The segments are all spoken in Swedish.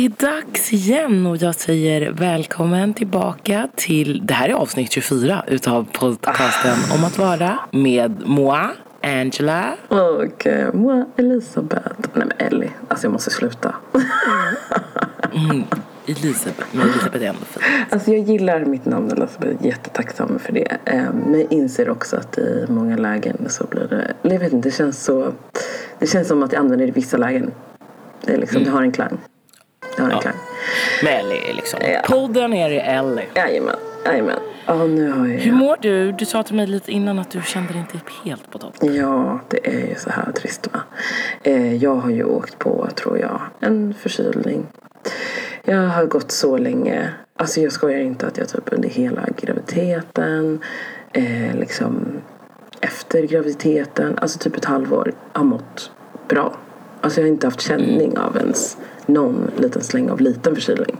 Det är dags igen och jag säger välkommen tillbaka till, det här är avsnitt 24 utav podcasten ah. om att vara med moi, Angela. Och uh, moi, Elisabeth. Nej men Ellie, alltså jag måste sluta. mm. Elisabeth, men Elisabeth är ändå fin. Alltså jag gillar mitt namn Elisabeth, jättetacksam för det. Ehm, men jag inser också att i många lägen så blir det, jag vet inte, det känns så, det känns som att jag använder det i vissa lägen. Det, är liksom, mm. det har en klang. Det har en ja. Med Ellie liksom. Ja. Podden är i Ellie. Jajamän. Jajamän. Ja, nu har jag... Hur mår du? Du sa till mig lite innan att du kände dig inte helt på topp. Ja, det är ju så här trist va. Eh, jag har ju åkt på, tror jag, en förkylning. Jag har gått så länge. Alltså jag skojar inte att jag typ under hela graviditeten, eh, liksom efter graviditeten, alltså typ ett halvår, har mått bra. Alltså jag har inte haft känning av ens någon liten släng av liten förkylning.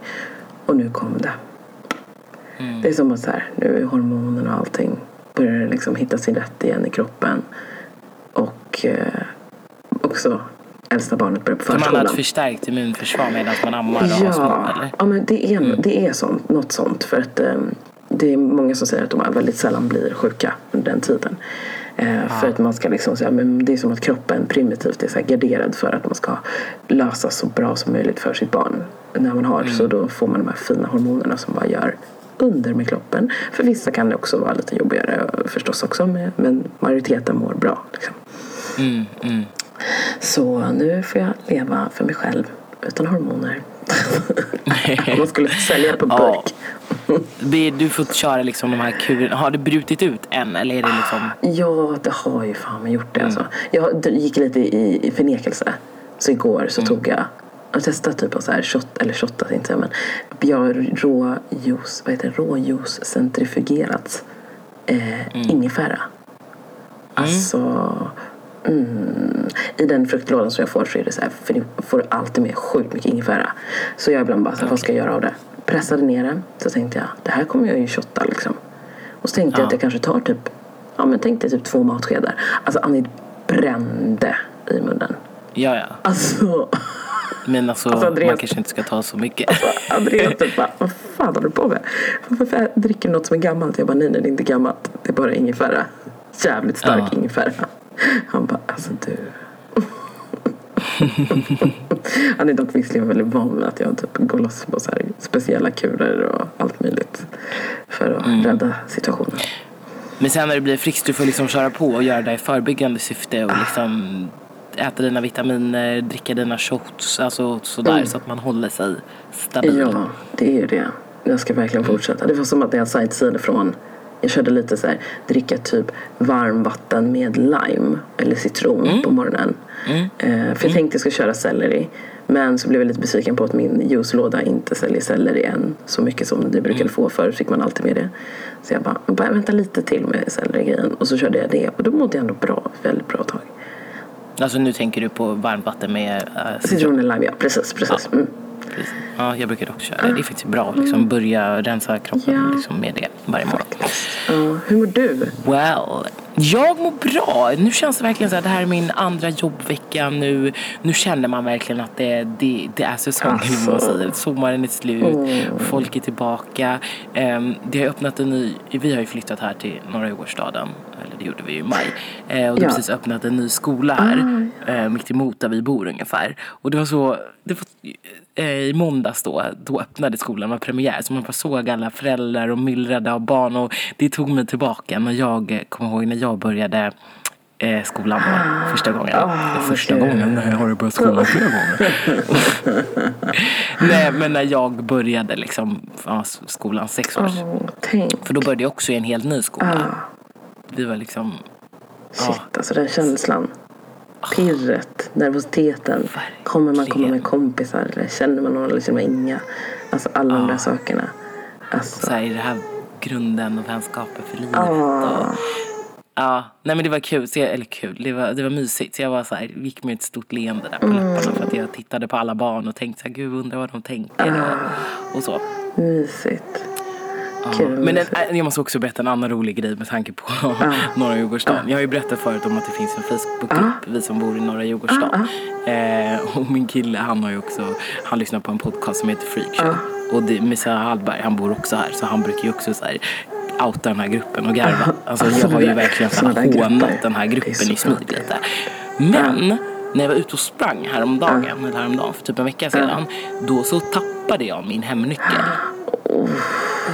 Och nu kom det. Mm. Det är som att så här, nu är hormonerna och allting börjar liksom hitta sin rätt igen i kroppen. Och eh, också äldsta barnet börjar på förskolan. Man har ett förstärkt immunförsvar medan man ammar och ja, har små, eller? Ja, men det är, mm. det är sånt, något sånt. För att eh, det är många som säger att de väldigt sällan blir sjuka under den tiden. Eh, För att man ska liksom säga, men det är som att kroppen primitivt är så garderad för att man ska lösa så bra som möjligt för sitt barn. När man har mm. så då får man de här fina hormonerna som bara gör under med kroppen. För vissa kan det också vara lite jobbigare förstås också men majoriteten mår bra. Liksom. Mm, mm. Så nu får jag leva för mig själv utan hormoner. Man skulle sälja det på burk. Ja. Du får köra liksom de här kurerna. Har det brutit ut än eller är det liksom? Ja, det har ju fan gjort det. Alltså. Jag gick lite i, i förnekelse. Så igår så mm. tog jag jag testade typ av så här shot, eller shotat inte men jag råjuice, vad heter det, råjuice centrifugerat eh, mm. ingefära. Mm. Alltså Mm. I den fruktlådan som jag får så är det så här, för ni får alltid med sjukt mycket ingefära. Så jag ibland bara, så här, vad ska jag göra av det? Pressade ner den, så tänkte jag, det här kommer jag ju shotta liksom. Och så tänkte ja. jag att jag kanske tar typ, ja men tänkte typ två matskedar. Alltså Annie brände i munnen. Ja, ja. Alltså. Men alltså, alltså Andreas, man kanske inte ska ta så mycket. Alltså, Andreas typ bara, vad fan håller du på med? Varför dricker du något som är gammalt? Jag bara, nej nej det är inte gammalt. Det är bara ingefära. Jävligt stark ja. ingefära. Han bara, alltså du. Han är dock visserligen väldigt van vid att jag typ går loss på så speciella kurer och allt möjligt för att mm. rädda situationen. Men sen när det blir friskt, du får liksom köra på och göra det i förebyggande syfte och liksom äta dina vitaminer, dricka dina shots, alltså sådär mm. så att man håller sig stabil. Ja, det är ju det. Jag ska verkligen mm. fortsätta. Det var som att jag sightseeade från jag körde lite så här, dricka typ varmvatten med lime eller citron mm. på morgonen. Mm. Eh, för jag mm. tänkte jag skulle köra selleri. Men så blev jag lite besviken på att min juicelåda inte säljer selleri än så mycket som det brukade mm. få. Förut fick man alltid med det. Så jag bara, bara vänta lite till med sellerigrejen. Och så körde jag det och då mådde jag ändå bra, väldigt bra tag. Alltså nu tänker du på varmvatten med uh, citron? och lime, ja precis. precis. Ja. Mm. Ja, jag brukar också köra det. Det är faktiskt bra. Liksom, börja rensa kroppen ja. liksom, med det varje morgon. Uh, hur mår du? Well, jag mår bra. Nu känns det verkligen så att det här är min andra jobbvecka nu. Nu känner man verkligen att det, det, det är säsong alltså. man säger. Sommaren är slut, mm. folk är tillbaka. Um, det har öppnat en ny, vi har ju flyttat här till norra Djurgårdsstaden eller det gjorde vi i maj. Eh, och det har precis öppnat en ny skola här, ah. eh, mitt emot där vi bor ungefär. Och det var så, det var, i måndags då, då öppnade skolan, var premiär. Så man bara såg alla föräldrar och myllrade av barn och det tog mig tillbaka när jag, kommer ihåg när jag började eh, skolan då, första gången. Oh, första okay. gången? Nej, jag har börjat skolan flera gånger. Nej, men när jag började liksom, ja, skolan sex år. Oh, För då började jag också i en helt ny skola. Ah vi var liksom... Shit, ja. alltså den känslan. Pirret, nervositeten. Kommer man komma med kompisar? Eller känner man någon eller känner man inga? Alltså alla ja. de där sakerna. Alltså. Så här, är det här grunden och vänskapen för livet? Ja. Och, ja, nej men det var kul. Så jag, eller kul, det var, det var mysigt. Så jag var så här, gick med ett stort leende där på mm. läpparna. För att jag tittade på alla barn och tänkte så här, gud undrar vad de tänker. Och, och så. Mysigt. Kul. Men en, äh, jag måste också berätta en annan rolig grej med tanke på norra Djurgårdsstaden. Jag har ju berättat förut om att det finns en Facebookgrupp, vi som bor i norra Djurgårdsstaden. Eh, och min kille han har ju också, han lyssnar på en podcast som heter Freakshow. Och det, Messiah Hallberg, han bor också här så han brukar ju också så här outa den här gruppen och garva. Alltså jag har ju verkligen så här hånat den här gruppen i smyg lite. Men när jag var ute och sprang häromdagen, eller häromdagen för typ en vecka sedan, då så tappade jag min hemnyckel.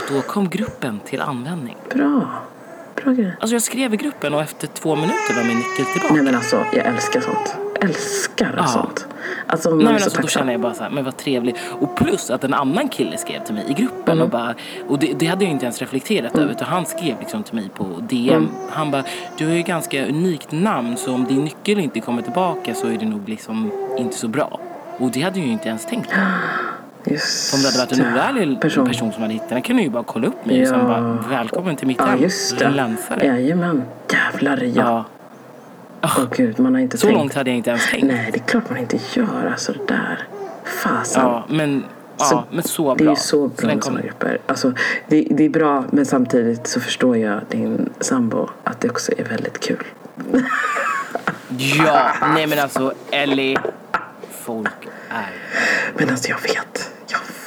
Och då kom gruppen till användning. Bra. Bra grej. Alltså jag skrev i gruppen och efter två minuter var min nyckel tillbaka. Nej men alltså, jag älskar sånt. Älskar Ja. sånt. Alltså man Nej, men så alltså, då känner jag bara så här, men vad trevligt. Och plus att en annan kille skrev till mig i gruppen Mm. och bara, och det, det hade jag inte ens reflekterat över utan han skrev liksom till mig på DM. Mm. Han bara, du har ju ganska unikt namn så om din nyckel inte kommer tillbaka så är det nog liksom inte så bra. Och det hade jag ju inte ens tänkt på. Just Om det hade varit en oärlig person. person. som hade hittat den kunde ju bara kolla upp mig och sen Ja. bara, välkommen till mitt Ja, hem. just det. Länsare. Jajamän. Jävlar ja. Ja. Åh gud, man har inte Så tänkt. långt hade jag inte ens tänkt. Nej, det är klart man inte gör. Alltså det där. Fasen. Ja, men, ja, men så bra. Det är ju så bra med sådana grupper. Alltså, det, det är bra, men samtidigt så förstår jag din sambo att det också är väldigt kul. Ja, nej men alltså Ellie, folk är Men alltså jag vet.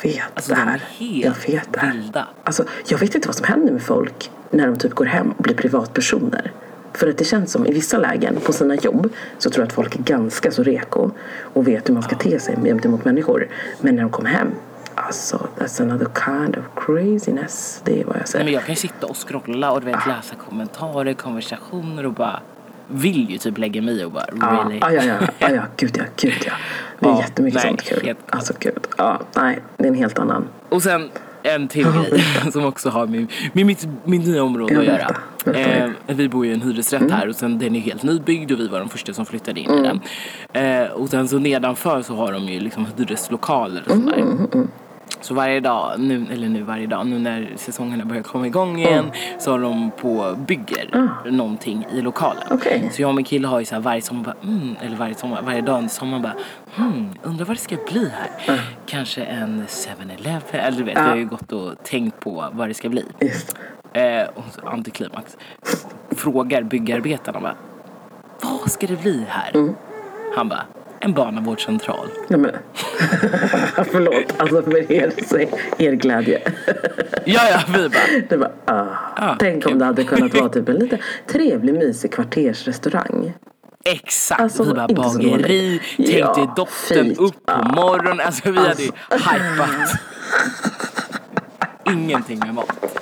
Vet Alltså, det de är här. helt jag vet det här. vilda. Alltså, jag vet inte vad som händer med folk när de typ går hem och blir privatpersoner. För att det känns som i vissa lägen på sina jobb så tror jag att folk är ganska så reko och vet hur man ska te sig gentemot människor. Men när de kommer hem, alltså that's another kind of craziness. Det är vad jag Nej, säger. men jag kan ju sitta och scrolla och du vet, läsa kommentarer, konversationer och bara vill ju typ lägga mig i och bara Ja, really. ja, ja, ja, ja, ja, gud ja, gud ja. Det är Ja, jättemycket nej, sånt kul. helt- Alltså gud, ja, nej, det är en helt annan. Och sen en till grej som också har med, med mitt, mitt nya område att göra. Eh, vi bor ju i en hyresrätt här och sen den är helt nybyggd och vi var de första som flyttade in i den. Eh, och sen så nedanför så har de ju liksom hyreslokaler och sådär. Så varje dag, nu, eller nu varje dag, nu när säsongerna börjar komma igång igen så har de på bygger någonting i lokalen. Okej. Så jag och min kille har ju så här varje sommar, bara, mm, eller varje sommar, varje dag under sommaren bara, hmm, undrar vad det ska bli här. Kanske en 7-Eleven, eller du vet, vi har ju gått och tänkt på vad det ska bli. Just. Eh, och så antiklimax. Frågar byggarbetarna bara, vad ska det bli här? Han bara, en barnavårdscentral. Nej men, förlåt, alltså för er, er glädje. Ja, ja, vi bara, Det var, ah. Ah, Tänk kul. om det hade kunnat vara typ en lite trevlig mysig kvartersrestaurang. exakt. Alltså, vi bara, bageri, dåligt. tänk Ja, dig doften fint. upp på morgonen. Alltså vi hade ju hypat. Ingenting med mat.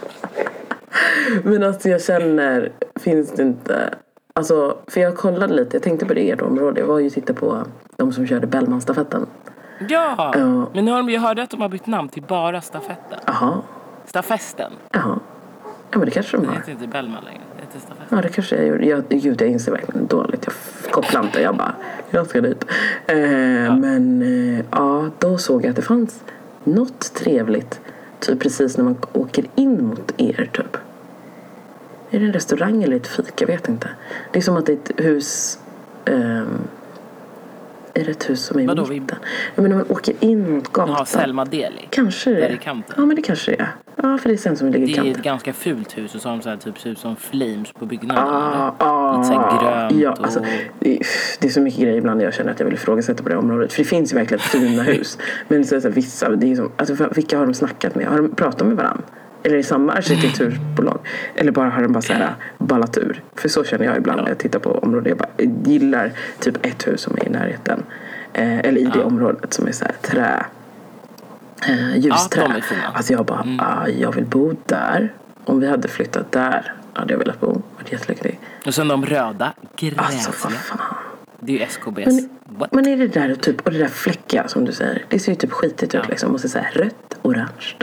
Men alltså jag känner, finns det inte... Alltså, för jag kollade lite, jag tänkte på det i ert område. Jag var ju och tittade på de som körde Bellmanstafetten. Ja, Ja. men nu har de, jag hörde att de har bytt namn till bara stafetten. Jaha, Stafesten. jaha. Ja men det kanske de Det har. heter inte Bellman längre. Det heter stafetten. Ja det kanske jag gjorde. Jag, gud jag inser verkligen dåligt. Jag kopplar inte. Jag bara, jag ska dit. Eh, Men eh, ja, då såg jag att det fanns något trevligt. Typ precis när man åker in mot er typ. Är det en restaurang eller ett fik? Jag vet inte. Det är som att det är ett hus. ehm, är det ett hus som är i Vadå, vi- mitten? Ja, men när man åker in mot gatan. Jaha, Selma Deli. Kanske det. Där i kanten. Ja men det kanske det är. Ja för det är sen som det ligger i Det är kanten. ett ganska fult hus och så har de så här, typ ser ut som flames på byggnaden. Ah, ah, Lite så här grönt ja, och... alltså, det, är, det är så mycket grejer ibland jag känner att jag vill ifrågasätta på det området. För det finns ju verkligen fina hus. Men så, är så här, vissa, det är som, alltså, vilka har de snackat med? Har de pratat med varandra? Eller det samma arkitekturbolag? Eller bara har de bara så här ballat ur? För så känner jag ibland när jag tittar på området. Jag bara gillar typ ett hus som är i närheten. Eh, eller i det området som är så här trä. Eh, ljusträ. Ja. Mm. Alltså jag bara, ah, jag vill bo där. Om vi hade flyttat där hade jag velat bo. Varit jättelycklig. Och sen de röda, gräsliga. Alltså vad fan. Det är ju SKBs. Men, What? men är det där typ, och det där fläckiga som du säger. Det ser ju typ skitigt ut liksom. Och så säga rött, orange.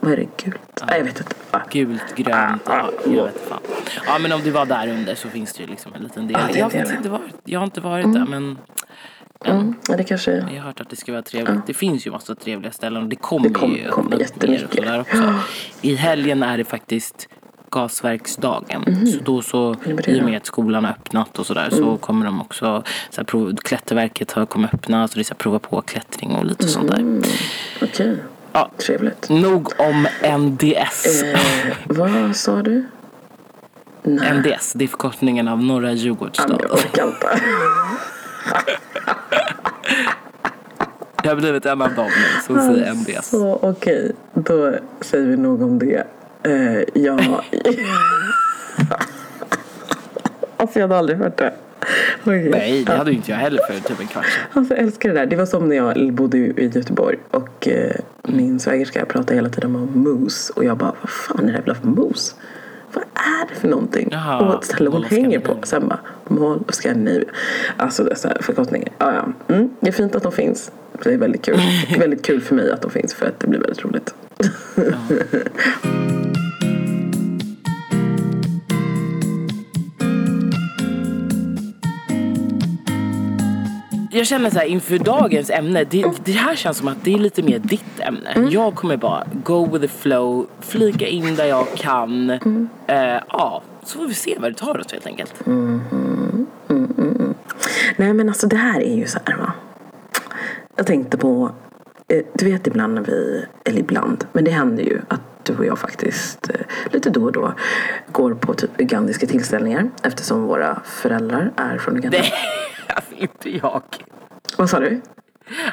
Vad är det? Gult? Ah, jag vet inte. Ah. Gult, grönt, ja, jag vet fan. Ja men om du var där under så finns det ju liksom en liten del. Ja, är jag, har inte varit, jag har inte varit där men Mm, ja, det kanske jag har hört att det ska vara trevligt. Det finns ju massa trevliga ställen och det kommer Det kommer- ju upp jättemycket. sådär också. I helgen är det faktiskt gasverksdagen. Så då så, i och med att skolan har öppnat och sådär så kommer de också, så här, prov, klätterverket har kommer öppna så det är så här, prova på klättring och lite sånt där. Okej. Ja. Trevligt. Nog om NDS. Eh, vad sa du? Nej. NDS, det är förkortningen av Norra Ja, men Djurgårdsstad. jag orkar inte. Jag har blivit en av dem nu som säger NDS. Så okej, då säger vi nog om det. Eh, jag... alltså jag hade aldrig hört det. Okej. Nej, det hade ju inte jag heller för typ en kvart sedan. Alltså jag älskar det där. Det var som när jag bodde i Göteborg och eh, min svägerska pratade hela tiden om mousse och jag bara, vad fan är det här för mousse? Vad är det för någonting? Jaha, och vad ställe hon hänger på. Sen bara, Mall of Scandinavia. Alltså dessa förkortningar. Ja, ja. Mm, det är fint att de finns. Det är väldigt kul. väldigt kul för mig att de finns för att det blir väldigt roligt. Jag känner så här inför dagens ämne, det, det här känns som att det är lite mer ditt ämne. Mm. Jag kommer bara go with the flow, flika in där jag kan. Mm. Eh, ja, så får vi se vad det tar oss helt enkelt. Nej men alltså det här är ju så här va. Jag tänkte på, eh, du vet ibland när vi, eller ibland, men det händer ju att du och jag faktiskt eh, lite då och då går på typ ugandiska tillställningar eftersom våra föräldrar är från Uganda. Nej, alltså inte jag. Vad sa du?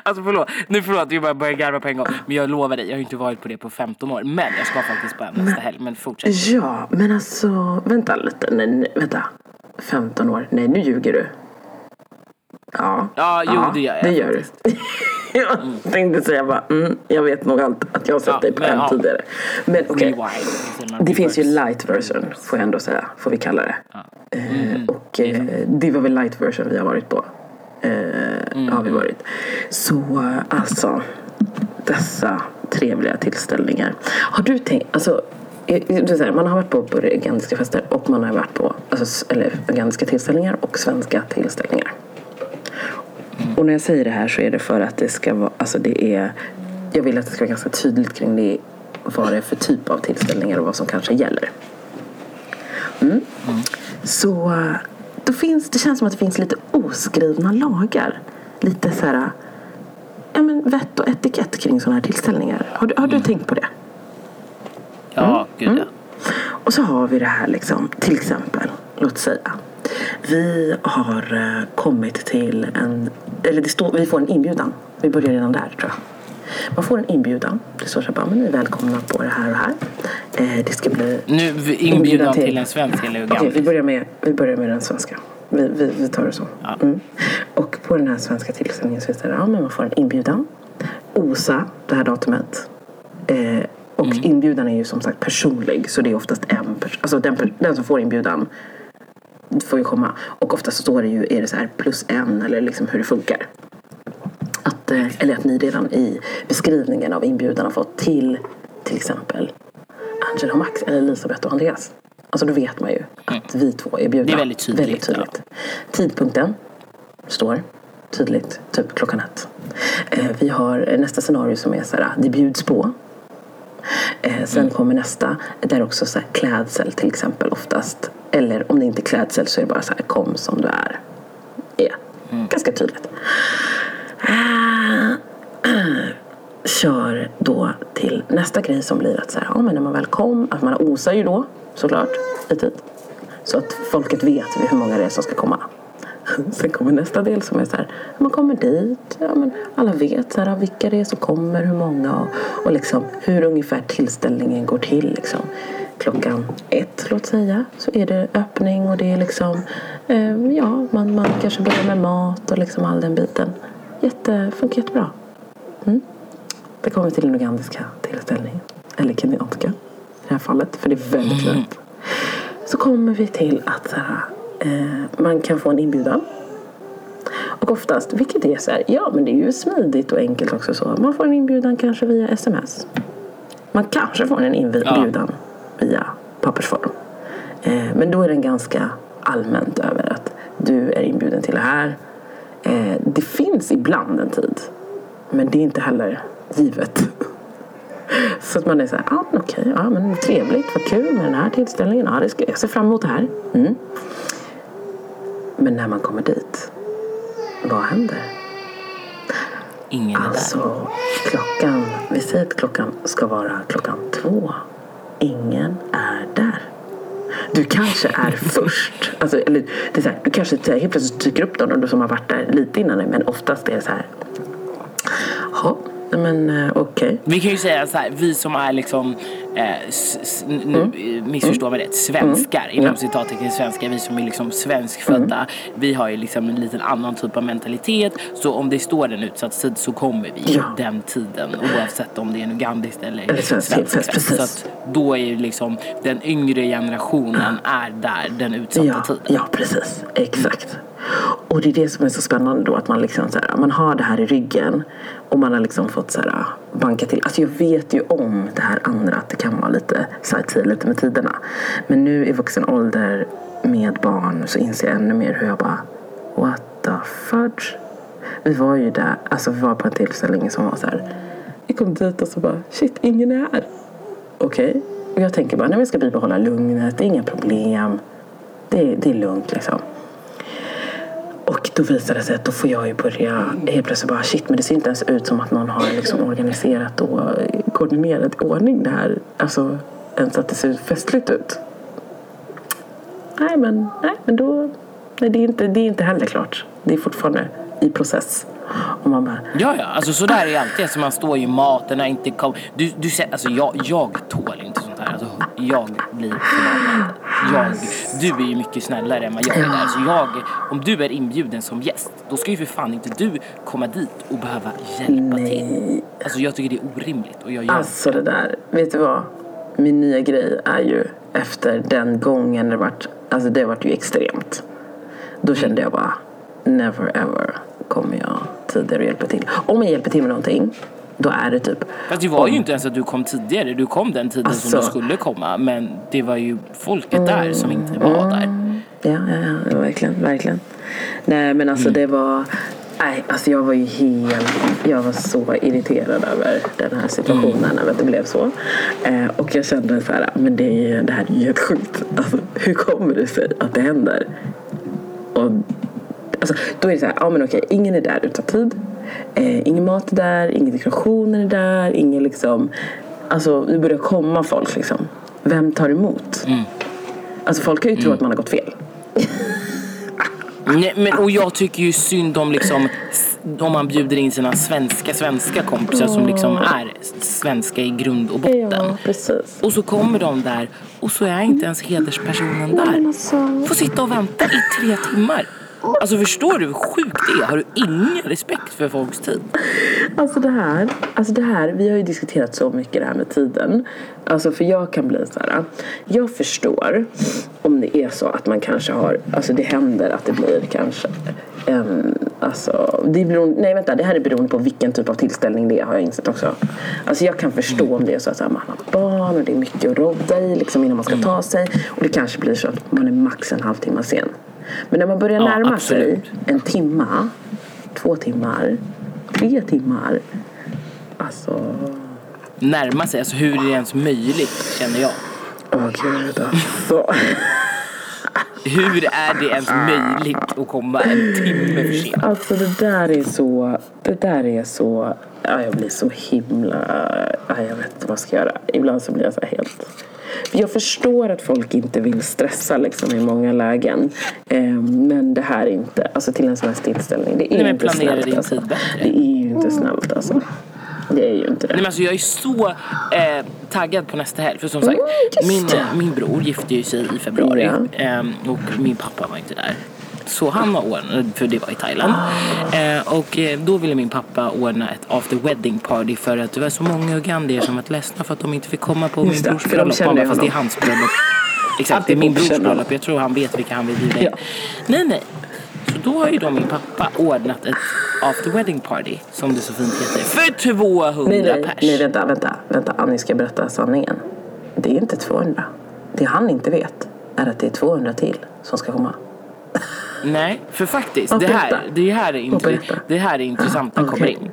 Alltså förlåt, nu förlåt att jag bara börjar garva på en gång. Men jag lovar dig, jag har inte varit på det på 15 år. Men jag ska faktiskt på en nästa helg. Men fortsätt. Ja, men alltså vänta lite. Nej, nej, vänta. 15 år? Nej, nu ljuger du. Ja, Ja, jo, det gör jag Det gör du. jag tänkte säga bara, mm, jag vet nog allt att jag har sett Ja, dig på men en ja. tidigare. Men okej. Rewind. Det finns ju light version, får jag ändå säga. Får vi kalla det. Eh, och eh, det var väl light version vi har varit på. Eh, Har vi varit. Så alltså, dessa trevliga tillställningar. Har du tänkt, alltså man har varit på, ugandiska fester och man har varit på alltså, eller, ugandiska tillställningar och svenska tillställningar. Och när jag säger det här så är det för att det ska vara, alltså det är, jag vill att det ska vara ganska tydligt kring det, vad det är för typ av tillställningar och vad som kanske gäller. Mm. Så eh, då finns, det känns som att det finns lite oskrivna lagar. Lite så här, ja men vett och etikett kring sådana här tillställningar. Har du, har du tänkt på det? Ja, gud ja. Och så har vi det här liksom, till exempel, låt säga. Vi har eh, kommit till en, eller det står, vi får en inbjudan. Vi börjar redan där tror jag. Man får en inbjudan. Det står så här, men ni är välkomna på det här och här. Eh, det ska bli Nu inbjudan till en svensk eller Okej, Uganda. vi, börjar med, vi börjar med den svenska. Vi, vi, vi tar det så. Ja. Mm. Och på den här svenska tillställningen så är det ja, men man får en inbjudan. OSA, det här datumet. Eh, och Mm. inbjudan är ju som sagt personlig. Så det är oftast en person. Alltså den, den som får inbjudan får ju komma. Och oftast står det ju, är det så här plus en eller liksom hur det funkar. Att, eh, eller att ni redan i beskrivningen av inbjudan har fått till till exempel Angela och Max eller Elisabeth och Andreas. Alltså då vet man ju att vi två är bjudna. Det är väldigt tydligt, Väldigt tydligt. Tidpunkten står tydligt, typ klockan ett. Eh, vi har nästa scenario som är så här, det bjuds på. Eh, sen kommer nästa, där också så här, klädsel till exempel oftast. Eller om det inte är klädsel så är det bara så här, kom som du är. Ja, ganska tydligt. kör då till nästa grej som blir att så här, ja, men när man väl kom, att man osar ju då såklart i tid. Så att folket vet hur många det är som ska komma. Sen kommer nästa del som är så här, man kommer dit, ja, men alla vet så här, vilka det är som kommer, hur många och, och liksom hur ungefär tillställningen går till. Liksom. Klockan ett, låt säga, så är det öppning och det är liksom, eh, ja, man, man kanske börjar med mat och liksom all den biten. Jätte, funkar jättebra. Det kommer till den ugandiska tillställningen. Eller kenyanska i det här fallet. För det är väldigt lätt. Så kommer vi till att så här, man kan få en inbjudan. Och oftast, vilket är så här, ja men det är ju smidigt och enkelt också så. Man får en inbjudan kanske via sms. Man kanske får en inbjudan via pappersform. Eh, men då är den ganska allmänt över att du är inbjuden till det här. Eh, det finns ibland en tid. Men det är inte heller givet. Så att man är så här, ah, okej, ja, men trevligt, vad kul med den här tillställningen. Ja, det ska, jag ser fram emot det här. Mm. Men när man kommer dit, vad händer? ingen är där. Alltså, klockan, vi säger att klockan ska vara klockan två. Ingen är där. Du kanske är först. Alltså, eller, det är så här, du kanske så här, helt plötsligt dyker upp någon som har varit där lite innan dig, men oftast är det så här. Ja, men eh, okej. Vi kan ju säga så här, vi som är liksom, eh, Mm. missförstå mig rätt, svenskar inom citattecken svenskar, vi som är liksom svenskfödda, Mm. vi har ju liksom en liten annan typ av mentalitet. Så om det står en utsatt tid så kommer vi Ja. den tiden oavsett om det är en ugandist eller, Eller svensk svensk. Så att då är ju liksom den yngre generationen är där den utsatta Ja, tiden. ja, precis. Exakt. Och det är det som är så spännande då, att man, liksom så här, man har det här i ryggen och man har liksom fått så här, banka till. Alltså jag vet ju om det här andra, att det kan vara lite sightsee, lite med tiderna. Men nu i vuxen ålder med barn så inser jag ännu mer hur jag bara, what the fudge? Vi var ju där, alltså vi var på en tillställning som var så här, vi kom dit och så bara, shit, ingen är här. Okej. Och jag tänker bara, nej, men jag ska bibehålla lugnet, det är inga problem. Det, det är lugnt liksom. Och då visar det sig att då får jag ju börja helt plötsligt bara shit men det ser inte ens ut som att någon har liksom organiserat och eh, koordinerat i ordning det här. Alltså ens att det ser festligt ut. Nej men, nej, men då, nej, det, är inte, det är inte heller klart. Det är fortfarande i process. Och man bara, Ja, ja, alltså sådär är det alltid. Alltså man står ju i maten, och inte kom... Du, du alltså jag, jag tål inte sånt här. Alltså, jag blir förbannad. Jag, du är ju mycket snällare än vad jag är där. Så jag, om du är inbjuden som gäst, då ska ju för fan inte du komma dit och behöva hjälpa till. nej. Alltså jag tycker det är orimligt och jag gör Alltså det där, vet du vad? Min nya grej är ju efter den gången det vart, alltså det vart ju extremt. Då kände jag bara, never ever kommer jag tidigare och hjälpa till. Om jag hjälper till med någonting, då är det typ Fast det var ju inte ens att du kom tidigare. Du kom den tiden som Alltså. du skulle komma. Men det var ju folket där som inte var där. Ja, ja, ja, verkligen, verkligen. Nej, men alltså det var... Nej, alltså jag var ju helt... Jag var så irriterad över den här situationen, över att det blev så. Eh, och jag kände så här, men det, är, det här är ju helt sjukt. Alltså, hur kommer det sig att det händer? Och, alltså, då är det så här, ja men okej, ingen är där utan tid. Eh, ingen mat är där, ingen dekorationer är där, ingen liksom... Alltså, det börjar komma folk liksom. Vem tar emot? Alltså folk kan ju tro att man har gått fel. Nej, men, och jag tycker ju synd om liksom om man bjuder in sina svenska svenska kompisar som liksom är svenska i grund och botten. precis. Och så kommer de där och så är inte ens hederspersonen där. Får sitta och vänta i tre timmar. Alltså förstår du hur sjukt det är? Har du ingen respekt för folks tid? Alltså det här, alltså det här, vi har ju diskuterat så mycket det här med tiden. Alltså för jag kan bli så här, jag förstår om det är så att man kanske har, alltså det händer att det blir kanske en, alltså, det är beroende, nej vänta, det här är beroende på vilken typ av tillställning det är har jag insett också. Alltså jag kan förstå om det är så att så här, man har barn och det är mycket att rodda i liksom innan man ska ta sig och det kanske blir så att man är max en halvtimme sen. Men när man börjar Ja, närma sig absolut. en timma, två timmar, tre timmar. Alltså... Närma sig, alltså hur är det ens möjligt känner jag. Åh gud alltså. Hur är det ens möjligt att komma en timme för sent? Alltså det där är så... Det där är så... Ja, jag blir så himla... Ja, jag vet inte vad jag ska göra. Ibland så blir jag så helt... Jag förstår att folk inte vill stressa liksom i många lägen. Eh, men det här är inte, alltså till en sån här tillställning, det är Nej, inte snällt. din alltså. tid bättre. Det är ju inte snällt alltså. Det är ju inte det. Nej, men alltså, jag är så eh, taggad på nästa helg. För som sagt, Mm, min, min bror gifte ju sig i februari. Ja. ehm, och min pappa var inte där. Så han har ordnat, för det var i Thailand. Ah. Eh, och eh, då ville min pappa ordna ett after wedding party för att det var så många ugandier som var ledsna för att de inte fick komma på Just min brors för de bröllop. bara, ju Fast det är honom." hans bröllop. Exakt, det är min brors bröllop. Jag tror han vet vilka han vill bjuda in. Ja. Nej, nej. Så då har ju då min pappa ordnat ett after wedding party, som det så fint heter, för 200 Nej, nej, pers. nej, vänta, vänta, vänta. Annie ska berätta sanningen. Det är inte 200. Det han inte vet är att det är 200 till som ska komma. Nej, för faktiskt, Och det här, det här är, berätta. det här är intressant när Okej. kommer in.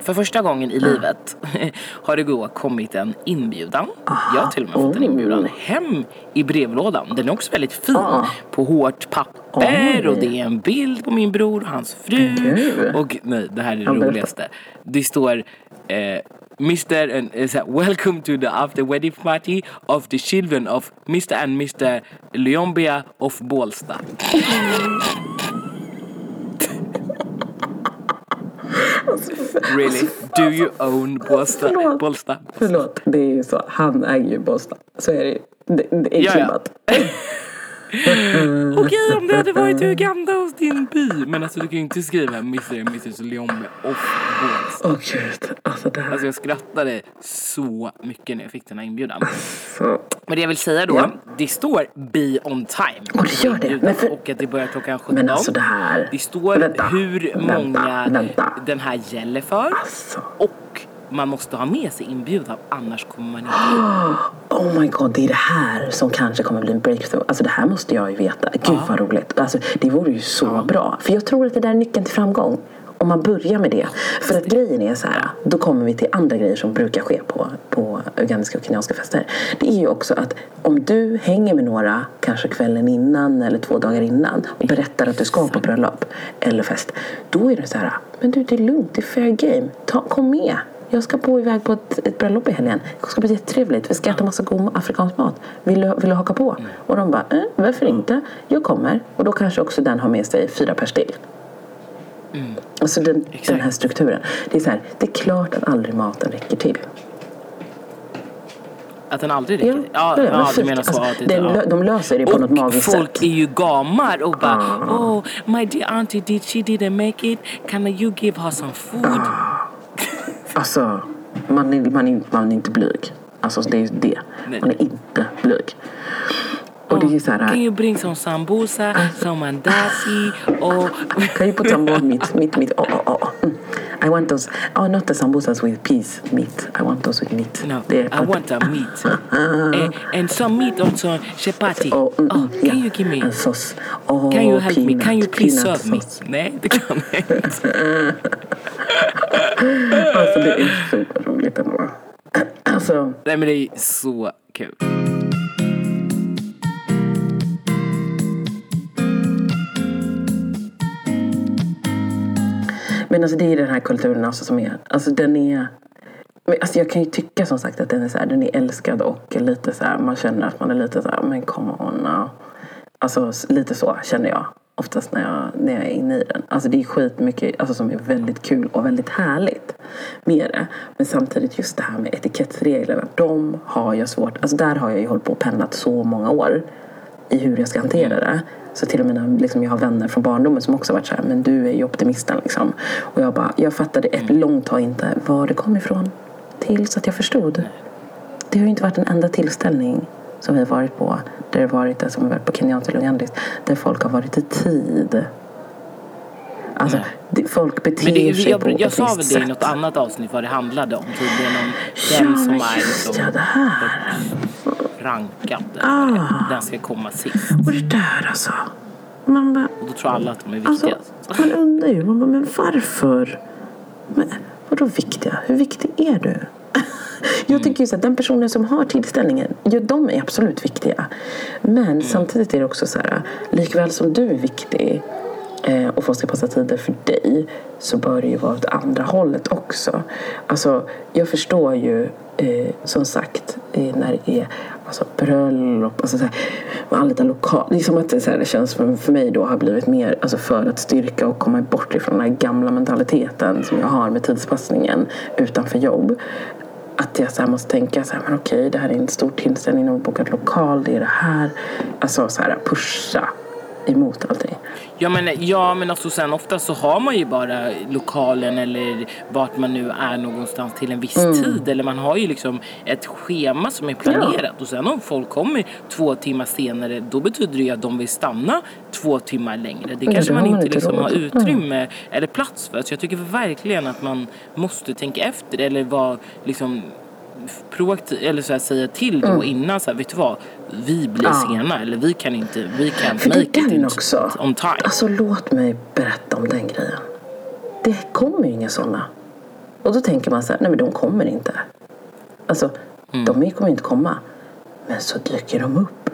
för första gången i livet har det då kommit en inbjudan. Jag har till och med fått en Oh. inbjudan hem i brevlådan. Den är också väldigt fin. Ah. På hårt papper och det är en bild på min bror och hans fru. Gud. Och nej, det här är det Ja, roligaste. Det står eh, Mr. and eh, så Welcome to the after wedding party of the children of Mr. and Mr. Leombia of Bålsta. Really? Do you own Bålsta? Förlåt. Bålsta? Förlåt, det är ju så. Han äger ju Båstad. Så är det ju. Det, det är Ja, ja. Klibbat. Okej om det hade varit i Uganda hos din by. Men alltså du kan ju inte skriva Mr. and Mrs. Leombia of Bålsta. Åh gud. Alltså det här. Alltså jag skrattade så mycket när jag fick den här inbjudan. Så. Men det jag vill säga då, Ja. det står be on time. Och det gör det. Men för- Och att det börjar klockan 17. Men alltså det här. Det står Vänta, hur vänta, många vänta. den här gäller för. Alltså. Och man måste ha med sig inbjudan, annars kommer man inte Oh my god, det är det här som kanske kommer bli en breakthrough. Alltså det här måste jag ju veta. Gud vad roligt. Alltså, det vore ju så bra. För jag tror att det där är nyckeln till framgång. Om man börjar med det. För att grejen är så här, då kommer vi till andra grejer som brukar ske på, på ugandiska och kenyanska fester. Det är ju också att om du hänger med några, kanske kvällen innan eller två dagar innan och berättar att du ska på bröllop eller fest. Då är det så här, men du det är lugnt, det är fair game. Ta, kom med. Jag ska på iväg på ett, ett bröllop i helgen. Det ska bli jättetrevligt. Vi ska äta massa god afrikansk mat. Vill du, vill du haka på? Och de bara, eh, varför inte? Jag kommer. Och då kanske också den har med sig fyra pers till. Alltså den, den här strukturen. Det är så här, det är klart att aldrig maten räcker till. Att den aldrig räcker? Ja, ja, men du menar så. Alltså, det, ja. de löser det på något Och magiskt folk sätt. är ju gamar och bara Ah. Oh my dear auntie did she didn't make it Can you give her some food? Ah. Alltså, man är, man, är, man är inte blyg. Alltså det är det. Man är inte blyg. Och det är så Can här, you bring some sambusa, some mandasi och Can you put some more meat? Meat, meat. Oh, oh, oh. I want those. Oh, not the sambusas with peas meat. I want those with meat. No, är I want a meat and, and some meat also chapati. Oh, mm, Oh, mm, can yeah. you give me? En sås. Oh, Can you help me? peanut, Can you please serve me? sauce. Nej, det kan jag inte. Alltså det är så roligt ändå. Alltså, Nej men det är så kul. Men alltså det är den här kulturen alltså som är, alltså den är men alltså jag kan ju tycka som sagt att den är, så här, den är älskad och lite så här, man känner att man är lite så här, men come on now. Alltså lite så känner jag oftast när jag, när jag är inne i den. Alltså det är skitmycket alltså, som är väldigt kul och väldigt härligt med det. Men samtidigt just det här med etikettsreglerna, de har jag svårt, alltså där har jag ju hållit på och pennat så många år i hur jag ska hantera det. Så till och med när liksom, jag har vänner från barndomen som också varit så här, men du är ju optimisten liksom. Och jag bara, jag fattade ett långt tag inte var det kom ifrån. Tills att jag förstod. Det har ju inte varit en enda tillställning som vi har varit på. Där det varit det som har varit på kenyanskt eller ugandiskt. Där folk har varit i tid. Alltså, det, folk beter Men det, sig på jag, jag sa väl det i något annat avsnitt vad det handlade om. Tydligen om Ja, den som är liksom ja, det här. Rankad. Ah. Den ska komma sist. Och det där alltså. Man bara, Och då tror alla att de är Alltså, viktigast. man undrar ju, man bara, men varför? Men, vadå viktiga? Hur viktig är du? Jag tycker ju så att den personen som har tillställningen, ja, de är absolut viktiga. Men samtidigt är det också så här, likväl som du är viktig eh, och folk ska passa tider för dig så bör det ju vara åt andra hållet också. Alltså, jag förstår ju eh, som sagt eh, när det är alltså, bröllop, alltså, så här, man lokal. Det som att det, så här, det känns för, för mig då har blivit mer alltså, för att styrka och komma bort ifrån den här gamla mentaliteten som jag har med tidspassningen utanför jobb. Att jag så här måste tänka så här, men okej, det här är en stor tillställning, de har bokat lokal, det är det här. Alltså så här, pusha emot allting. Ja men, ja men alltså sen ofta så har man ju bara lokalen eller vart man nu är någonstans till en viss Mm. tid. Eller man har ju liksom ett schema som är planerat. Och sen om folk kommer två timmar senare då betyder det ju att de vill stanna två timmar längre. Det kanske det man man inte liksom har Mm. utrymme eller plats för. Så jag tycker verkligen att man måste tänka efter eller vara liksom proaktiv, eller så här, säga till då innan så här, vet du vad, vi blir Mm. Ja. sena eller vi kan inte, vi kan För make det är it den in- också. on time. Alltså låt mig berätta om den grejen. Det kommer ju inga sådana. Och då tänker man så här, nej men de kommer inte. Alltså, Mm. de kommer inte komma. Men så dyker de upp.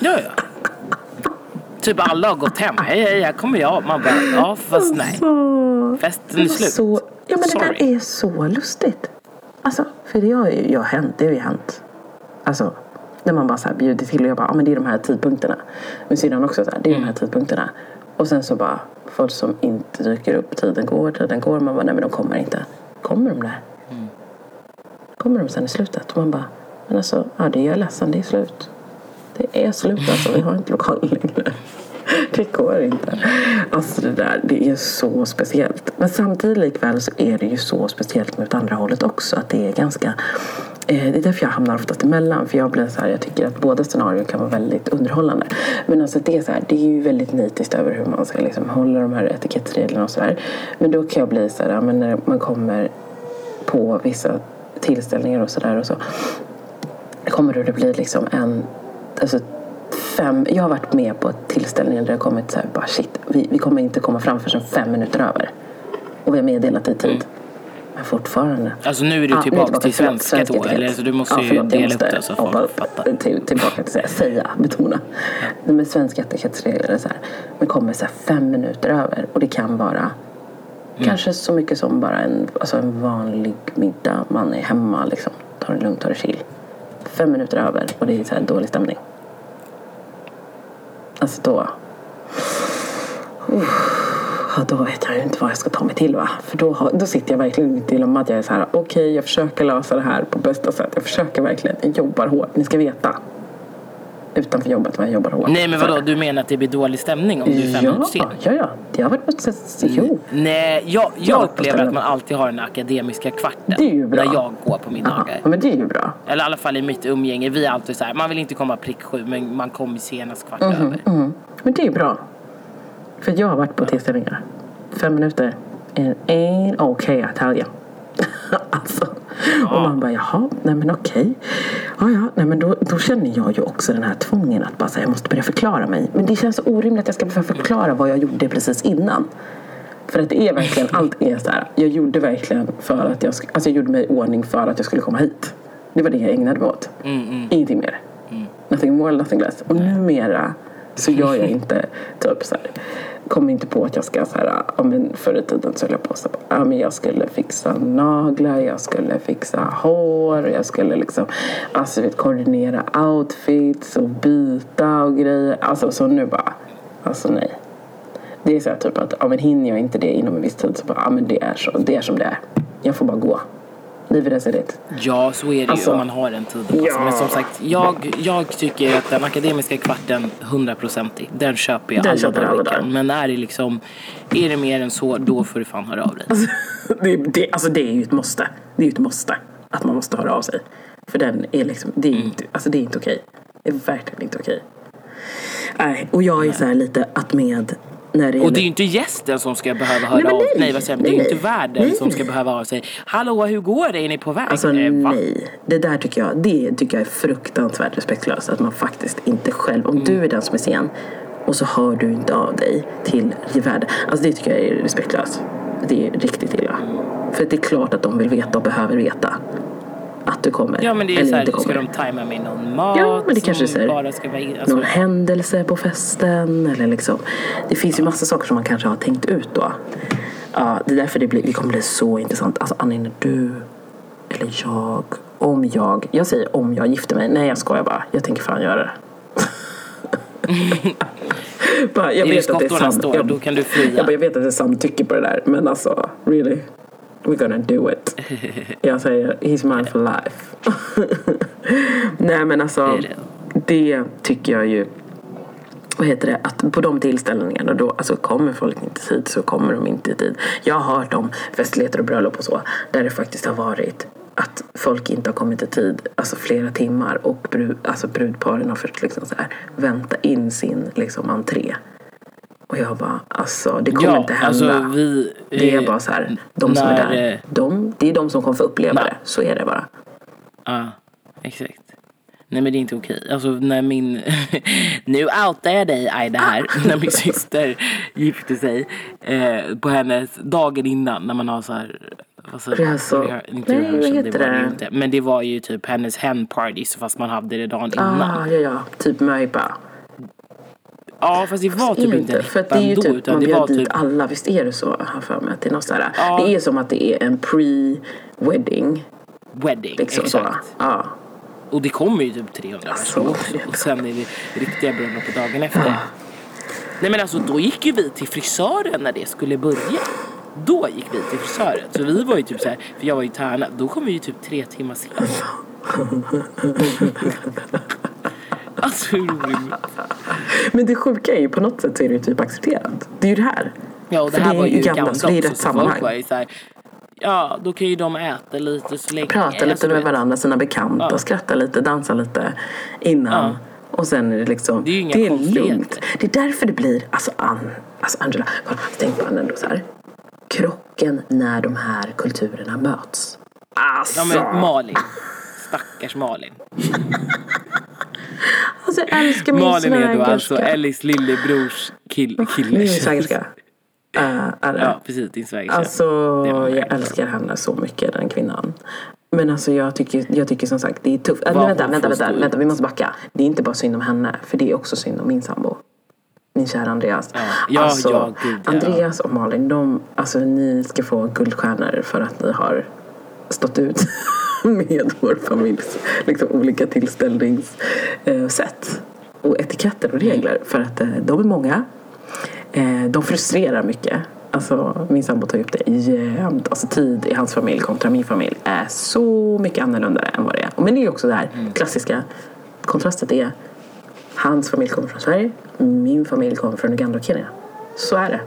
Ja, ja. Typ alla har gått hem. Hej, hej, här kommer jag. Man bara, ja fast nej. Så, Festen är slut. så, ja men det Sorry. där är så lustigt. Alltså, för det har ju jag hänt. Det har ju hänt. Alltså, när man bara så här bjuder till och jag bara, ja men det är de här tidpunkterna. Men syrran också så här, det är de Mm. här tidpunkterna. Och sen så bara, folk som inte dyker upp, tiden går, tiden går. Man bara, nej men de kommer inte. Kommer de där? Mm. Kommer de sen i slutet? Och man bara, men alltså, ja det är jag ledsen, det är slut. Det är slut alltså, vi har inte lokal längre. Det går inte. Alltså det där, det är så speciellt. Men samtidigt likväl så är det ju så speciellt med andra hållet också. Att det är ganska eh, det är därför jag hamnar oftast emellan. För jag blir så här, jag tycker att båda scenarier kan vara väldigt underhållande. Men alltså det är så här, det är ju väldigt nitiskt över hur man ska liksom hålla de här etikettsreglerna och sådär. Men då kan jag bli så här, men när man kommer på vissa tillställningar och sådär och så kommer det att bli liksom en alltså fem, jag har varit med på tillställningar där det har kommit så här, bara shit, vi, vi kommer inte komma fram förrän fem minuter över. Och vi har meddelat i tid. Men fortfarande. Alltså nu är du Ja, tillbaka till svenska då, eller? Så du måste Ja, ju förlåt, jag dela upp det så att hoppa folk fattar. Till, tillbaka till att säga, säga, betona. Nej, men svenska etikettsregler är så här, man kommer så här fem minuter över och det kan vara Mm. kanske så mycket som bara en, alltså en vanlig middag. Man är hemma liksom, tar det lugnt, tar det chill. Fem minuter över och det är så här dålig stämning. Alltså då... Ja, då vet jag ju inte vad jag ska ta mig till va. För då, har, då sitter jag verkligen i ett dilemma att jag är så här, okej jag försöker lösa det här på bästa sätt. Jag försöker verkligen, jag jobbar hårt. Ni ska veta. Utanför jobbet vad jag jobbar hårt. Nej men vadå, du menar att det blir dålig stämning om du är fem Ja, minuter sen? ja, ja. Det har varit på jo. Nej, jag, Ja, jag upplever att man alltid har den akademiska kvarten. Det är ju bra. När jag går på middagar. Ja, men det är ju bra. Eller i alla fall i mitt umgänge. Vi är alltid så här, man vill inte komma prick sju men man kommer senast kvart över. Mm. Men det är bra. För jag har varit på tillställningar. Fem minuter. And ain't okay I tell you. alltså. Och man bara jaha, nej men okej. Ja, ja, nej men då, då känner jag ju också den här tvången att bara säga jag måste börja förklara mig. Men det känns så orimligt att jag ska börja förklara vad jag gjorde precis innan. För att det är verkligen, allt är så här. Jag gjorde verkligen för att jag, alltså jag gjorde mig i ordning för att jag skulle komma hit. Det var det jag ägnade mig åt. Ingenting mer. Nothing more, nothing less. Och numera så gör jag inte typ så här kom inte på att jag ska så här, ja men förr i tiden så höll jag på så här, ja men jag skulle fixa naglar, jag skulle fixa hår, jag skulle liksom, alltså vet, koordinera outfits och byta och grejer. Alltså så nu bara, alltså nej. Det är så här typ att, ja men hinner jag inte det inom en viss tid så bara, ja men det är så, det är som det är. Jag får bara gå. Livet är så det. Ja, så är det ju Alltså, om man har den tiden. Alltså, ja. Men som sagt, jag, jag tycker att den akademiska kvarten, 100%ig, den köper jag Den alla köper dagar alla där. Men är det liksom, är det mer än så, då får du fan höra av dig. det, det, alltså det är ju ett måste. Det är ju ett måste. Att man måste höra av sig. För den är liksom, det är Mm. inte, alltså det är inte okej. Det är verkligen inte okej. Nej, och jag är så här lite att med när det Och det är ju inte gästen som ska behöva höra men av nej. Nej, vad säger jag? Det är ju Nej, inte världen nej. som ska behöva höra av sig. Hallå, hur går det? Är ni på väg? Alltså Eh, va? nej, det där tycker jag, det tycker jag är fruktansvärt respektlöst. Att man faktiskt inte själv, om du är den som är sen och så hör du inte av dig till gevärd. Alltså det tycker jag är respektlöst. Det är riktigt illa. För det är klart att de vill veta och behöver veta att du kommer. Ja men det är eller så här, inte ska de tajma med någon mat Ja, men det kanske är som bara ska vara alltså, någon händelse på festen eller liksom. Det finns ju massa saker som man kanske har tänkt ut då. Ja, det är därför det, blir, det kommer bli så intressant. Alltså när du eller jag, om jag, jag säger om jag gifter mig. Nej jag skojar bara, jag tänker fan göra det. bara, jag vet att det är sam- jag, då kan du fria. jag, bara, jag vet att det är samtycke på det där men alltså really. We're gonna do it. Jag säger he's mine for life. Nej men alltså Det tycker jag ju vad heter det, att på de tillställningarna då, alltså kommer folk inte i tid så kommer de inte i tid. Jag har hört om festligheter och bröllop och så där det faktiskt har varit att folk inte har kommit i tid, alltså flera timmar och brud, alltså brudparen har fått liksom så här, vänta in sin liksom entré. Och jag bara, alltså det kommer Ja, inte hända. alltså, vi, det är eh, bara så här, de som är när, där, eh, de, det är de som kommer få uppleva Nej. det. Så är det bara. Ja, exakt. Nej men det är inte okej. Alltså när min... nu outar jag dig Aida här. när min syster gifte sig. Eh, på hennes dagen innan när man har så här Alltså, inte Nej, vad heter det? Var det, inte. Men det var ju typ hennes hen parties fast man hade det dagen innan. Ah, ja, ja. Typ möhippa. Ja fast det var typ Är inte För det är ju typ, utan man bjöd dit typ alla. Visst är det så? Har för mig det är något sådär. Ja. Det är som att det är en pre-wedding. wedding. Liksom så. exakt. Ja. Och det kommer ju typ 300 Alltså, personer Och sen är det riktiga bröllopet dagen efter. Nej men alltså då gick ju vi till frisören när det skulle börja. Då gick vi till frisören. Så vi var ju typ så här, för jag var ju i Tärna, då kom vi ju typ tre timmar sent. alltså hur orimligt. Men det sjuka är ju på något sätt så är det ju typ accepterat. Det är ju det här. Ja och det För här det var ju ju gammalt, gammalt så det är också. rätt sammanhang. var ju så här, ja då kan ju de äta lite så länge. Prata lite Alltså, med varandra, sina bekanta, Ja. skratta lite, dansa lite innan. Ja. Och sen är det liksom, Det är ju inga det är lugnt. Det är därför det blir, alltså, Ann, alltså Angela, kolla, tänk på ändå så här. Krocken när de här kulturerna möts. Alltså, Ja men Malin. Stackars Malin. Alltså jag älskar min Malin är då alltså svägerska. Ellis lillebrors kill, Min kille. svägerska. Uh. Ja precis, din svägerska. Alltså, jag älskar henne så mycket, den kvinnan. Men alltså jag tycker, jag tycker som sagt det är tufft. Äh, vänta, vänta, vänta, vänta, vi måste backa. Det är inte bara synd om henne, för det är också synd om min sambo. Min kära Andreas. Ja, ja, alltså, ja, gud, ja. Andreas och Malin, de, alltså ni ska få guldstjärnor för att ni har stått ut med vår familjs liksom, olika tillställningssätt. Och etiketter och regler. För att eh, de är många. Eh, de frustrerar mycket. Alltså, min sambo tar upp det jämt. Alltså, tid i hans familj kontra min familj är så mycket annorlunda än vad det är. Men det är också det här klassiska kontrastet är hans familj kommer från Sverige, min familj kommer från Uganda och Kenya. Så är det.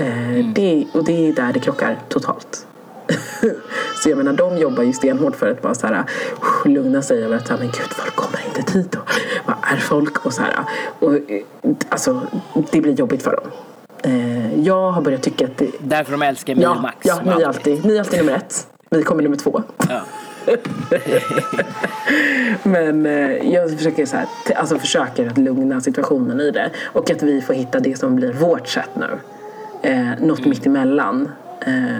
Eh, det och det är där det krockar totalt. Så jag menar, de jobbar ju stenhårt för att bara så här, lugna sig över att men gud, folk kommer inte hit och vad är folk och så här. Och, eh, alltså, det blir jobbigt för dem. Eh, jag har börjat tycka att det, Därför de älskar ja, Minimax. ja, som ni är alltid. alltid, ni är alltid nummer ett. Vi kommer nummer två. Ja. Men eh, jag försöker, så här, alltså försöker att lugna situationen i det. Och att vi får hitta det som blir vårt sätt nu. Eh, något Mm. mitt emellan. Eh,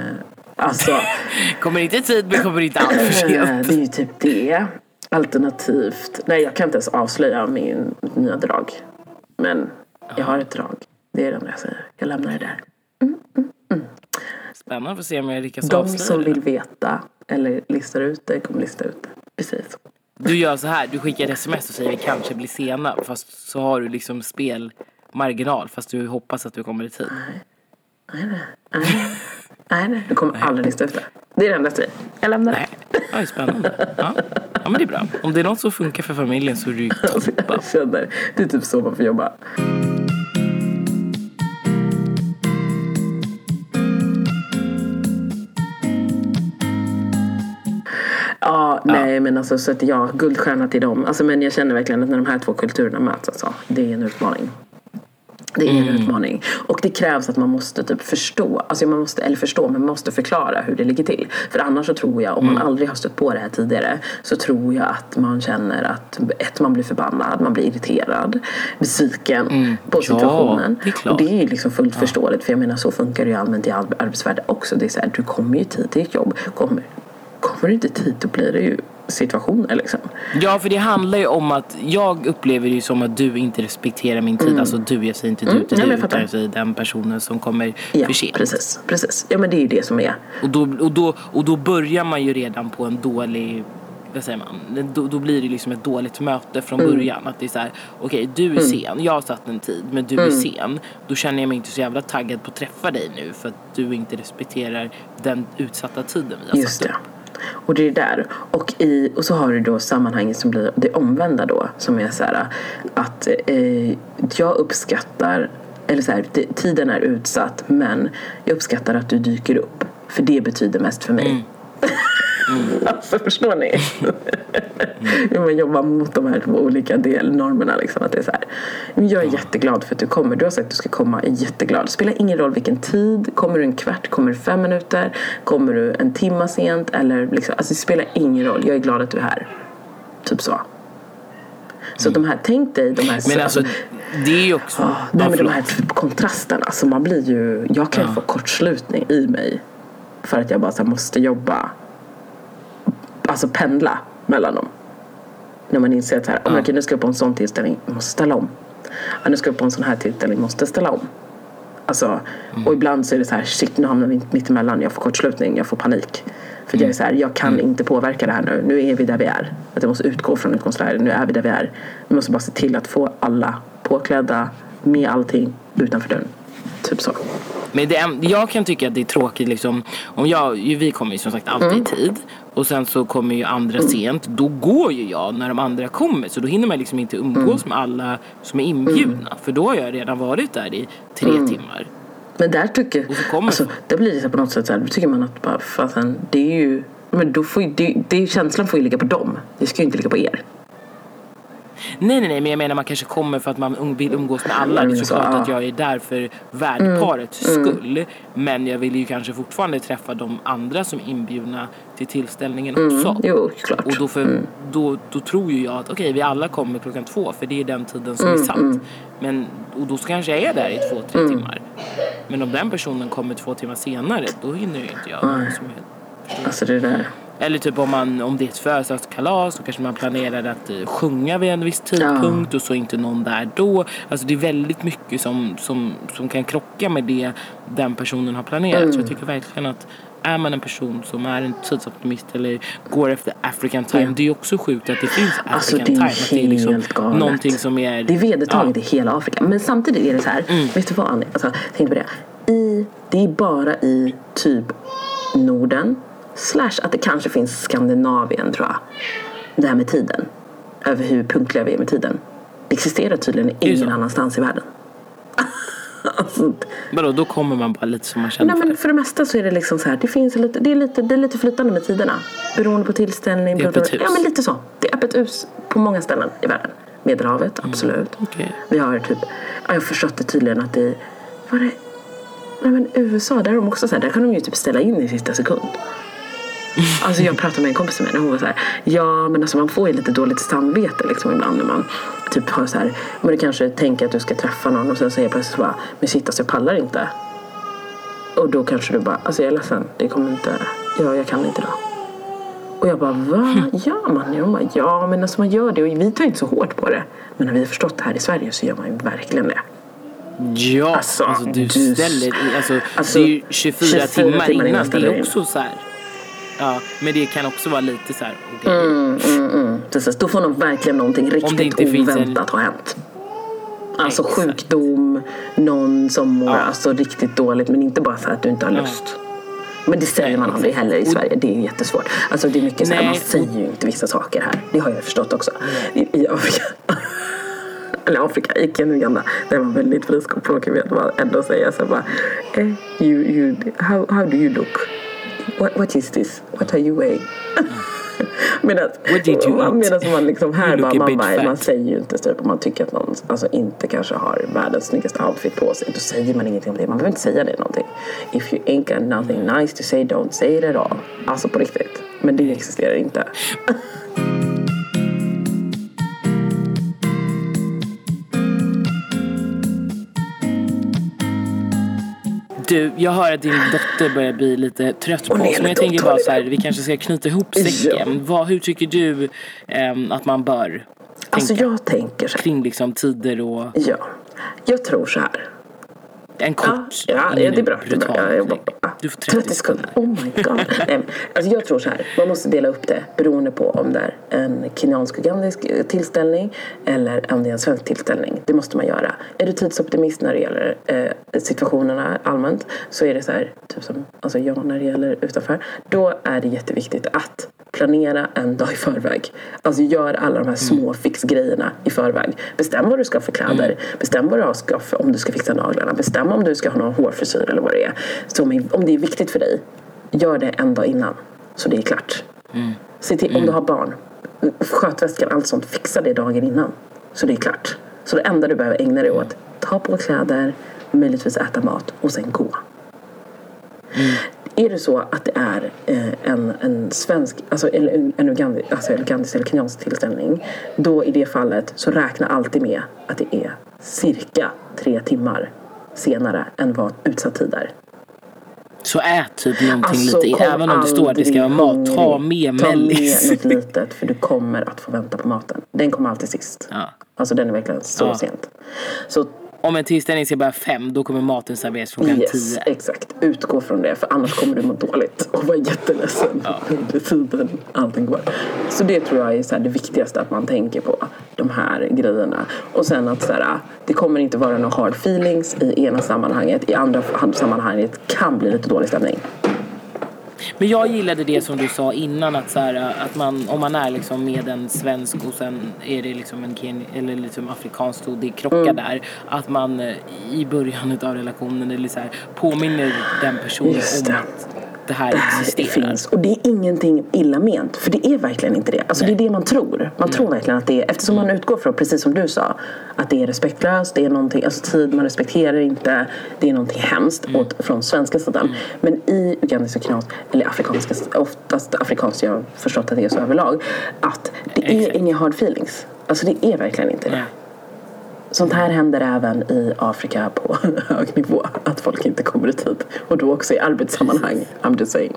alltså, Kommer inte i tid men kommer inte allt för sent. det är ju typ det. Alternativt, nej jag kan inte ens avslöja min mitt nya drag. Men jag har ett drag. Det är det enda jag säger. Jag lämnar det där. Spännande för att se om jag lyckas De avslöja som det. vill veta eller listar ut det kommer lista ut det. Precis. Du gör så här, du skickar ett sms och säger vi kanske blir sena. Fast så har du liksom spelmarginal fast du hoppas att du kommer i tid. Nej, nej. Du kommer aldrig lista ut det. Det är det enda jag säger. Jag lämnar det. Nej, ja, spännande. Ja. ja men det är bra. Om det är något som funkar för familjen så är det ju toppen. Jag känner, det är typ så man får jobba. Ja, nej men alltså så att ja, guldstjärna till dem. Alltså, men jag känner verkligen att när de här två kulturerna möts, alltså, det är en utmaning. Det är en utmaning. Och det krävs att man måste typ förstå, alltså man måste, eller förstå, men man måste förklara hur det ligger till. För annars så tror jag, om man aldrig har stött på det här tidigare, så tror jag att man känner att ett, man blir förbannad, man blir irriterad, besviken på Ja, situationen. det är klart. och det är liksom fullt förståeligt, för jag menar så funkar det ju allmänt i ar- arbetsvärlden också. Det är så här, du kommer ju tid till ett jobb, kommer, kommer du inte tid då blir det ju situationer liksom. Ja, för det handlar ju om att jag upplever det som att du inte respekterar min tid. Alltså du, jag säger inte du till Mm. Ja, du, jag fattar. utan jag säger den personen som kommer Ja, för sent. precis, precis. Ja men det är ju det som är Och då, och, då, och då börjar man ju redan på en dålig vad säger man? Då, då blir det liksom ett dåligt möte från Mm. början. Att det är så här, okej du är sen, jag har satt en tid men du är Mm. sen. Då känner jag mig inte så jävla taggad på att träffa dig nu för att du inte respekterar den utsatta tiden vi har Just satt det. Och det är där. Och, i, och så har du då sammanhanget som blir det omvända då. Som är så här att eh, jag uppskattar, eller så här, det, tiden är utsatt men jag uppskattar att du dyker upp. För det betyder mest för mig. alltså förstår ni? Hur man jobbar mot de här två olika delnormerna. Liksom, att det är så här. Jag är jätteglad för att du kommer. Du har sagt att du ska komma. Jag är jätteglad. Det spelar ingen roll vilken tid. Kommer du en kvart? Kommer du fem minuter? Kommer du en timma sent? Eller liksom, alltså det spelar ingen roll. Jag är glad att du är här. Typ så. Så de här, tänk dig de här... Men alltså det är ju också... Ah, Ja, nej, men de här kontrasterna. Alltså man blir ju, jag kan ju få kortslutning i mig. för att jag bara så måste jobba, alltså pendla mellan dem. När man inser att så här, Ja. oh, okej, nu ska jag på en sån tillställning, måste ställa om. Ja, nu ska jag på en sån här tillställning, måste ställa om. Alltså, Och ibland så är det så här, shit nu hamnar vi mitt emellan, jag får kortslutning, jag får panik. För att jag är så här, jag kan inte påverka det här nu. Nu är vi där vi är. Att jag måste utgå från utgångsläget. Nu är vi där vi är. Vi måste bara se till att få alla påklädda med allting utanför dörren. Typ så. Men det, jag kan tycka att det är tråkigt liksom. Om jag, vi kommer ju som sagt alltid Mm. i tid. Och sen så kommer ju andra sent. Då går ju jag när de andra kommer. Så då hinner man liksom inte umgås Mm. med alla som är inbjudna. För då har jag redan varit där i tre Mm. timmar. Men där tycker kommer- alltså, där blir det så på något sätt så här, då tycker man att bara, fasen, det är ju, men då får ju, det, det, känslan får ju ligga på dem. Det ska ju inte ligga på er. Nej, nej, nej, men jag menar man kanske kommer för att man um- vill umgås med alla. Det är Mm, så, såklart att jag är där för värdparets skull. Men jag vill ju kanske fortfarande träffa de andra som är inbjudna till tillställningen också. Mm, Jo, klart. Och då, för, då, då tror ju jag att okej, vi alla kommer klockan två för det är den tiden som är satt. Men, och då kanske jag är där i två, tre timmar. Men om den personen kommer två timmar senare, då hinner ju inte jag. Nej. Som är, Alltså det där. Eller typ om, man, om det är ett födelsedagskalas så kanske man planerar att eh, sjunga vid en viss tidpunkt och så är inte någon där då. Alltså det är väldigt mycket som, som, som kan krocka med det den personen har planerat. Så jag tycker verkligen att är man en person som är en tidsoptimist eller går efter African time. Ja. Det är också sjukt att det finns African Alltså det är time. Att det är liksom helt galet. någonting som är... Det är vedertaget Ja. i hela Afrika. Men samtidigt är det så här. Mm. Vet du vad Annie? Alltså, tänk på det. I, det är bara i typ Norden. Slash att det kanske finns Skandinavien tror jag. Det här med tiden. Över hur punktliga vi är med tiden. Det existerar tydligen ingen annanstans i världen. alltså, Vadå, då kommer man bara lite som man känner Nej, men för. för det mesta så är det liksom så här. Det, finns lite, det, är lite, det är lite flytande med tiderna. Beroende på tillställning. Det är öppet hus. Ja, men lite så. Det är öppet hus på många ställen i världen. Medelhavet, Mm. absolut. Okej. Vi har typ, ja, jag förstått det tydligen att det var det, nej men USA, där är de också så här, där kan de ju typ ställa in i sista sekund. Alltså jag pratade med en kompis med henne hon var så här, ja men alltså man får ju lite dåligt samvete liksom ibland när man typ har så här, men du kanske tänker att du ska träffa någon och sen säger plötsligt bara, men shit alltså jag pallar inte. Och då kanske du bara, alltså jag är ledsen, det kommer inte, ja jag kan inte idag. Och jag bara, vad gör man? Jag bara, ja men alltså man gör det och vi tar inte så hårt på det. Men när vi har förstått det här i Sverige så gör man ju verkligen det. Ja, Alltså, alltså, du du- ställer alltså, Alltså, det är ju 24, 24 timmar, timmar innan innan. Det är också så här. Ja, men det kan också vara lite så här, okej. Mm, mm, mm. Precis, då får nog verkligen någonting riktigt finns en- oväntat ha hänt. Alltså Exakt. sjukdom, någon som mår Ja. alltså, riktigt dåligt men inte bara så här att du inte har lust. Men det säger man aldrig heller i Sverige. Det är jättesvårt. Alltså det är mycket så här, man säger ju inte vissa saker här. Det har jag förstått också. I, i Afrika. Eller Afrika, i Uganda. Där man väldigt friskspråkig vet man ändå säga så här bara. Eh, you, you, how, how do you look? What, what is this? What are you weighing? Medan, medan man liksom här bara, man, bara, man säger ju inte typ om man tycker att någon alltså, inte kanske har världens snyggaste outfit på sig. Då säger man ingenting om det. Man behöver inte säga det någonting. If you ain't got nothing nice to say, don't say it at all. Alltså på riktigt. Men det existerar inte. Du, jag hör att din dotter börjar bli lite trött på oss. Men jag tänker bara så här, vi kanske ska knyta ihop säcken. Vad, hur tycker du ehm, att man bör Alltså tänka jag tänker så här. kring liksom tider och Ja. Jag tror så här. En Ja, kort, ja, ja ingen det är bra. Det är bra. Ja, jag Du får 30 sekunder. Oh my god. Nej, alltså jag tror så här. Man måste dela upp det beroende på om det är en kenyansk-ugandisk eh, tillställning eller om det är en svensk tillställning. Det måste man göra. Är du tidsoptimist när det gäller eh, situationerna allmänt så är det så här, typ som alltså jag när det gäller utanför. Då är det jätteviktigt att planera en dag i förväg. Alltså gör alla de här små fixgrejerna i förväg. Bestäm vad du ska ha för kläder. Bestäm vad du ska för, om du ska fixa naglarna. Bestäm om du ska ha någon hårfrisyr eller vad det är. Så om, det är viktigt för dig, gör det en dag innan. Så det är klart. Se till, om du har barn, skötväskan, allt sånt, fixa det dagen innan. Så det är klart. Så det enda du behöver ägna dig åt, ta på kläder, möjligtvis äta mat och sen gå. Är det så att det är eh, en, en svensk, alltså, en, en ugandi, alltså, ugandisk eller kenyansk tillställning då i det fallet så räkna alltid med att det är cirka tre timmar senare än vad utsatt tid är. Så ät typ någonting Alltså, lite, även om det står att det ska vara mat, ta med Ta mellis. med något litet för du kommer att få vänta på maten. Den kommer alltid sist. Ja. Alltså den är verkligen så Ja. sent. Så Om en tillställning ska börja fem, då kommer maten serveras klockan yes, tio. exakt. Utgå från det för annars kommer du må dåligt och vara jätteledsen under tiden allting går. Så det tror jag är så det viktigaste att man tänker på. De här grejerna. Och sen att så här, det kommer inte vara några hard feelings i ena sammanhanget. I andra sammanhanget kan bli lite dålig stämning. Men jag gillade det som du sa innan att, så här, att man, om man är liksom med en svensk och sen är det liksom en Ken eller liksom afrikansk och det krockar Mm. där. Att man eh, i början av relationen eller så här, påminner den personen om det. att det här existerar. finns. Och det är ingenting illa ment. För det är verkligen inte det. Alltså det är det man tror. Man tror verkligen att det är, eftersom man utgår från, precis som du sa, att det är respektlöst, det är någonting, alltså tid man respekterar inte, det är någonting hemskt åt, från svenska sidan. Men i ugandisk och kenyansk, eller afrikanska, oftast afrikanskt, jag har förstått att det är så överlag, att det är Exakt. inga hard feelings. Alltså det är verkligen inte det. Sånt här händer även i Afrika på hög nivå. Att folk inte kommer i tid. Och då också i arbetssammanhang. I'm just saying.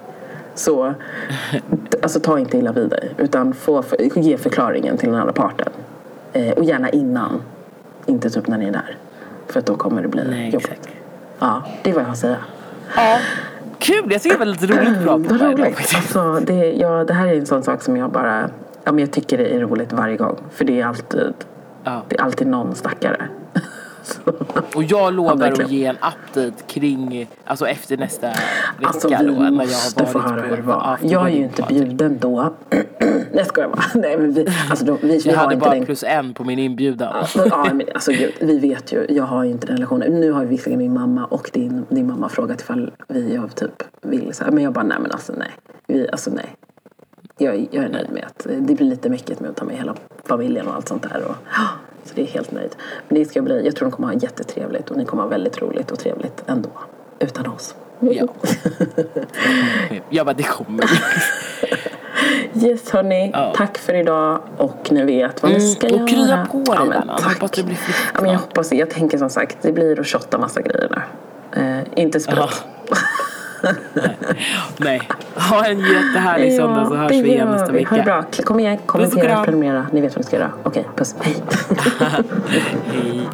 Så alltså, ta inte illa vid dig. Utan få, ge förklaringen till den andra parten. Eh, och gärna innan. Inte typ när ni är där. För att då kommer det bli Nej, jobbigt. exakt. Ja, det är vad jag har att säga. Ja. Kul, jag tycker det var lite roligt om Vad det här idag roligt. Alltså, det, ja, det här är en sån sak som jag bara... Ja, men jag tycker det är roligt varje gång. För det är alltid, Ja. det är alltid någon stackare. Och jag lovar att ge en update kring, alltså efter nästa vecka Alltså då, vi när jag har få höra hur det var. Jag är ju inte bjuden då. Nej jag bara. Nej men vi, alltså då, vi, vi Jag har hade bara den... plus en på min inbjudan. Men, ja, men, alltså, gud, vi vet ju, jag har ju inte den relationen. Nu har ju visserligen min mamma och din, din mamma frågat ifall vi jag typ vill så här. Men jag bara, nej men alltså nej. Vi, alltså nej. Jag, jag är nöjd med att det blir lite mäckigt med att ta med hela familjen och allt sånt där. Och, så det är helt nöjd. Men det ska bli, jag tror de kommer ha jättetrevligt och ni kommer ha väldigt roligt och trevligt ändå. Utan oss. Ja. Jag bara, det kommer. Yes hörni, Ja. tack för idag och ni vet vad ni Mm, ska och göra. krya på dig, ja, men tack. Hoppas det blir flytt ja, men jag hoppas Jag tänker som sagt, det blir att shotta massa grejer där. Eh, inte sprit. Nej. Ha en jättehärlig söndag så hörs vi igen nästa vi. Ha det vecka. bra. Kom igen, kommentera, prenumerera. Ni vet vad ni ska göra. Okej, puss. Hej. Hej.